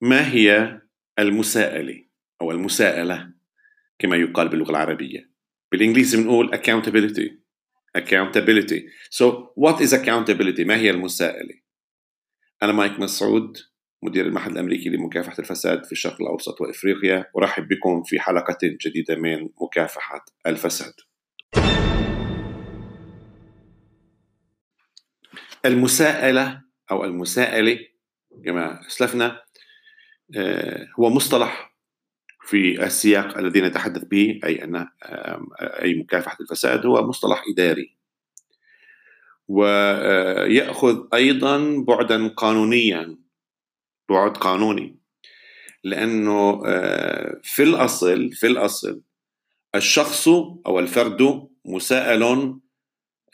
ما هي المساءلة أو المساءلة كما يقال باللغة العربية؟ بالإنجليزي بنقول accountability. Accountability. So what is accountability? ما هي المساءلة؟ أنا مايك مسعود مدير المعهد الأمريكي لمكافحة الفساد في الشرق الأوسط وإفريقيا. أرحب بكم في حلقة جديدة من مكافحة الفساد. المساءلة أو المساءلة كما أسلفنا هو مصطلح في السياق الذي نتحدث به أي أن أي مكافحة الفساد هو مصطلح إداري. ويأخذ أيضا بعدا قانونيا بعد قانوني لأنه آه، في الأصل في الأصل الشخص أو الفرد مساءل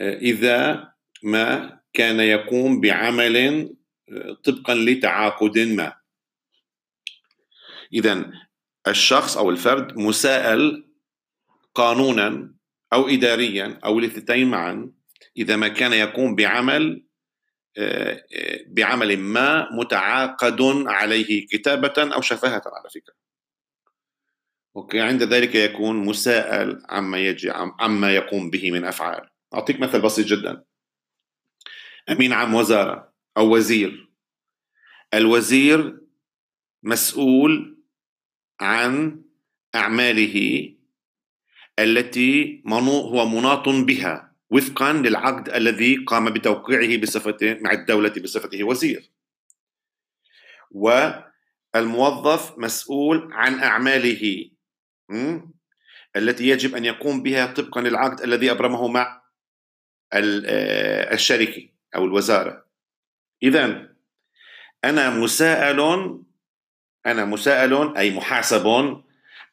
آه، إذا ما كان يقوم بعمل طبقا لتعاقد ما. اذا الشخص أو الفرد مساءل قانونا أو إداريا أو الاثنتين معا إذا ما كان يقوم بعمل آه، آه، بعمل ما متعاقد عليه كتابة أو شفاهة على فكرة. أوكي عند ذلك يكون مساءل عما يجي عما يقوم به من أفعال. أعطيك مثل بسيط جدا. أمين عام وزارة أو وزير. الوزير مسؤول عن أعماله التي هو مناط بها وفقا للعقد الذي قام بتوقيعه بصفته مع الدولة بصفته وزير. والموظف مسؤول عن أعماله التي يجب أن يقوم بها طبقا للعقد الذي أبرمه مع آه، الشركة أو الوزارة. إذا أنا مساءل أنا مساءل أي محاسب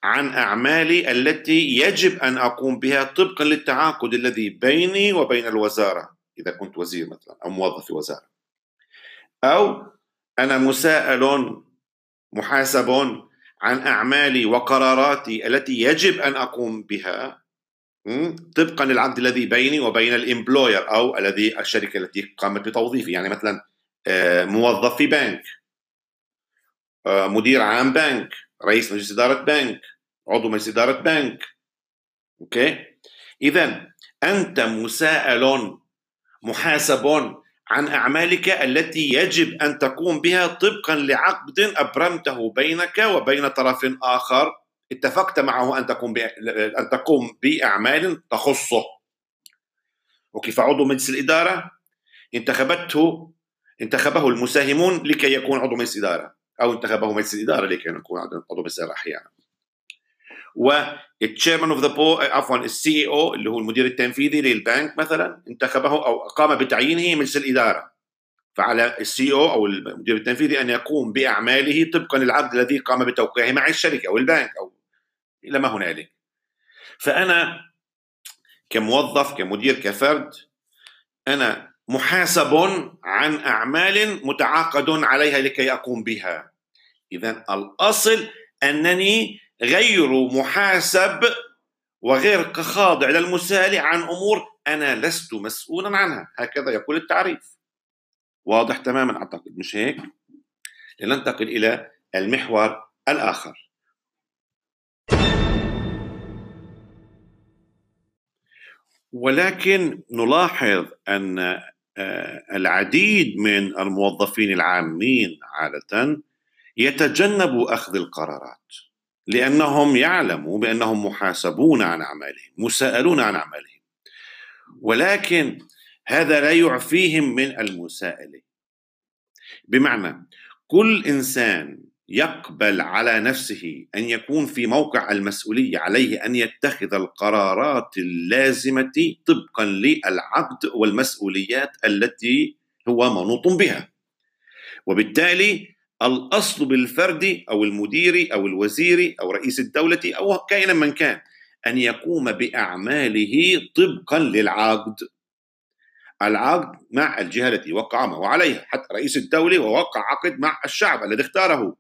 عن أعمالي التي يجب أن أقوم بها طبقا للتعاقد الذي بيني وبين الوزارة إذا كنت وزير مثلا أو موظف في وزارة. أو أنا مساءل محاسب عن أعمالي وقراراتي التي يجب أن أقوم بها طبقا للعقد الذي بيني وبين ال employer أو الذي الشركة التي قامت بتوظيفي يعني مثلا آه، موظف في بنك. مدير عام بنك رئيس مجلس إدارة بنك عضو مجلس إدارة بنك. okay؟ إذا أنت مساءل محاسب عن أعمالك التي يجب أن تقوم بها طبقا لعقد أبرمته بينك وبين طرف آخر. اتفقت معه أن تقوم أن تقوم بأعمال تخصه. وكيف عضو مجلس الإدارة انتخبته انتخبه المساهمون لكي يكون عضو مجلس إدارة. أو انتخبه مجلس الإدارة لكي يكون عضو مجلس الاداره أحيانا وال chairman of the bo عفوا ال CEO اللي هو المدير التنفيذي للبنك مثلا انتخبه أو قام بتعيينه مجلس الإدارة. فعلى السي أو أو المدير التنفيذي أن يقوم بأعماله طبقا للعقد الذي قام بتوقيعه مع الشركة أو البنك أو إلى ما هنالك. فأنا كموظف كمدير كفرد أنا محاسب عن أعمال متعاقد عليها لكي أقوم بها. اذا الأصل أنني غير محاسب وغير خاضع للمسال عن أمور أنا لست مسؤولا عنها. هكذا يقول التعريف. واضح تماما أعتقد مش هيك؟ لننتقل إلى المحور الآخر. ولكن نلاحظ أن العديد من الموظفين العامين عادة يتجنبوا أخذ القرارات لأنهم يعلموا بأنهم محاسبون عن أعمالهم مساءلون عن أعمالهم. ولكن هذا لا يعفيهم من المساءلة. بمعنى كل إنسان يقبل على نفسه أن يكون في موقع المسؤولية عليه أن يتخذ القرارات اللازمة طبقا للعقد والمسؤوليات التي هو منوط بها. وبالتالي الأصل بالفرد أو المدير أو الوزير أو رئيس الدولة أو كائنا من كان أن يقوم بأعماله طبقا للعقد. العقد مع الجهة التي وقع معه عليها حتى رئيس الدولة ووقع عقد مع الشعب الذي اختاره.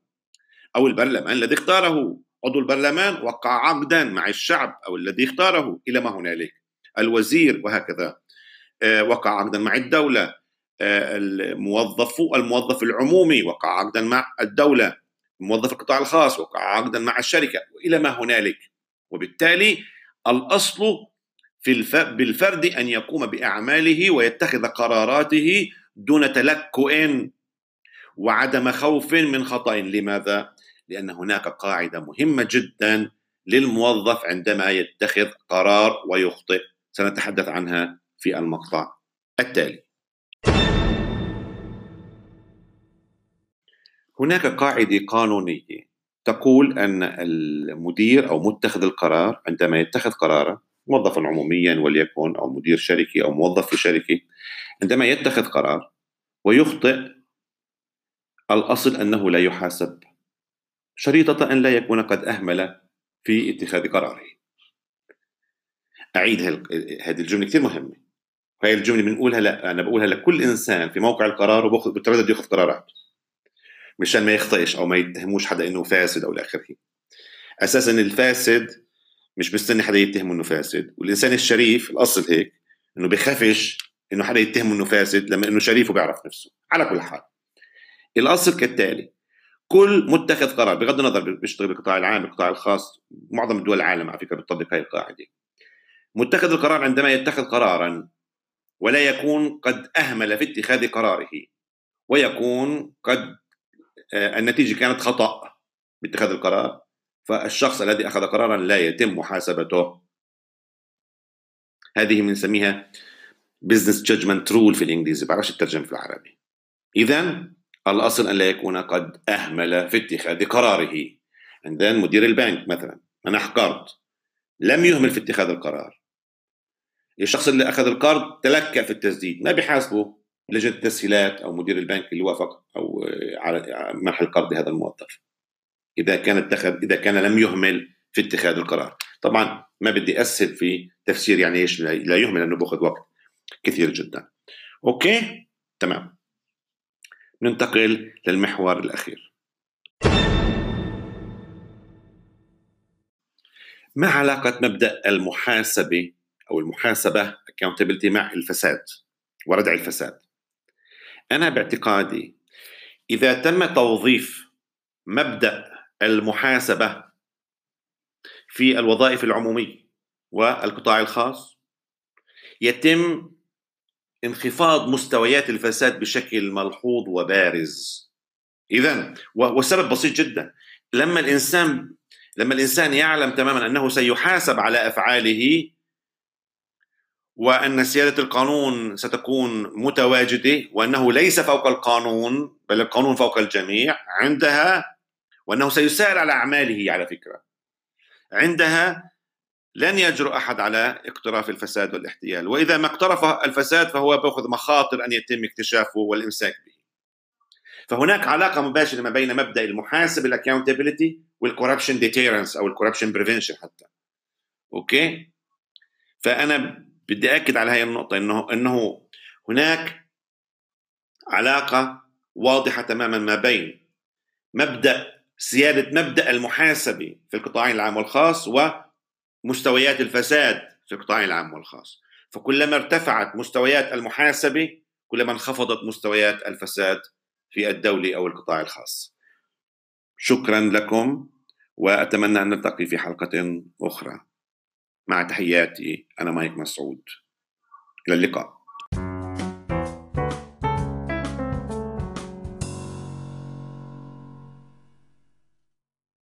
أو البرلمان الذي اختاره. عضو البرلمان وقع عقدا مع الشعب أو الذي اختاره إلى ما هنالك. الوزير وهكذا. آه، وقع عقدا مع الدولة. آه، الموظف الموظف العمومي وقع عقدا مع الدولة. موظف القطاع الخاص وقع عقدا مع الشركة وإلى ما هنالك. وبالتالي الأصل في الف... بالفرد أن يقوم بأعماله ويتخذ قراراته دون تلكؤ وعدم خوف من خطأ. لماذا؟ لأن هناك قاعدة مهمة جدا للموظف عندما يتخذ قرار ويخطئ. سنتحدث عنها في المقطع التالي. هناك قاعدة قانونية تقول أن المدير أو متخذ القرار عندما يتخذ قرارا موظفا عموميا وليكن أو مدير شركة أو موظف في شركة عندما يتخذ قرار ويخطئ الأصل أنه لا يحاسب. شريطة أن لا يكون قد أهمل في اتخاذ قراره. أعيد هذه الجملة كثير مهمة. وهي الجملة بنقولها لا أنا بقولها لكل إنسان في موقع القرار وباخذ بتردد يأخذ قرارات مشان ما يخطئش أو ما يتهموش حدا إنه فاسد أو الآخره أساسا الفاسد مش مستني حدا يتهمه إنه فاسد. والإنسان الشريف الأصل هيك إنه بخافش إنه حدا يتهمه إنه فاسد لما إنه شريف وبيعرف نفسه. على كل حال. الأصل كالتالي كل متخذ قرار بغض النظر بيشتغل بالقطاع العام بالقطاع الخاص معظم دول العالم على فكرة بتطبق هاي القاعدة. متخذ القرار عندما يتخذ قرارا ولا يكون قد أهمل في اتخاذ قراره ويكون قد آه، النتيجة كانت خطأ باتخاذ القرار فالشخص الذي أخذ قرارا لا يتم محاسبته. هذه بنسميها business judgment rule في الإنجليزي بعرفش الترجمة في العربي. اذا الأصل أن لا يكون قد أهمل في اتخاذ قراره. عندنا مدير البنك مثلا منح قرض لم يهمل في اتخاذ القرار. الشخص اللي أخذ القرض تلكأ في التسديد ما بيحاسبه لجنة التسهيلات أو مدير البنك اللي وافق أو على منح القرض لهذا الموظف. إذا كان اتخذ إذا كان لم يهمل في اتخاذ القرار. طبعا ما بدي أسهب في تفسير يعني إيش لا يهمل لأنه بأخذ وقت كثير جدا. أوكي؟ تمام. ننتقل للمحور الأخير. ما علاقة مبدأ المحاسبة أو المحاسبة accountability مع الفساد وردع الفساد؟ أنا باعتقادي إذا تم توظيف مبدأ المحاسبة في الوظائف العمومية والقطاع الخاص يتم انخفاض مستويات الفساد بشكل ملحوظ وبارز. اذا والسبب بسيط جدا. لما الإنسان لما الإنسان يعلم تماما أنه سيحاسب على أفعاله وأن سيادة القانون ستكون متواجدة وأنه ليس فوق القانون بل القانون فوق الجميع عندها وأنه سيسائل على أعماله على فكرة عندها لن يجرؤ أحد على اقتراف الفساد والاحتيال، وإذا ما اقترف الفساد فهو بأخذ مخاطر أن يتم اكتشافه والإمساك به. فهناك علاقة مباشرة ما بين مبدأ المحاسبه ال accountability وال corruption deterrence أو ال corruption prevention حتى. okay؟ فأنا بدي اكد على هذه النقطة إنه إنه هناك علاقة واضحة تماما ما بين مبدأ سيادة مبدأ المحاسبة في القطاعين العام والخاص و مستويات الفساد في القطاع العام والخاص. فكلما ارتفعت مستويات المحاسبة كلما انخفضت مستويات الفساد في الدولة أو القطاع الخاص. شكرا لكم وأتمنى أن نلتقي في حلقة أخرى. مع تحياتي أنا مايك مسعود. إلى اللقاء.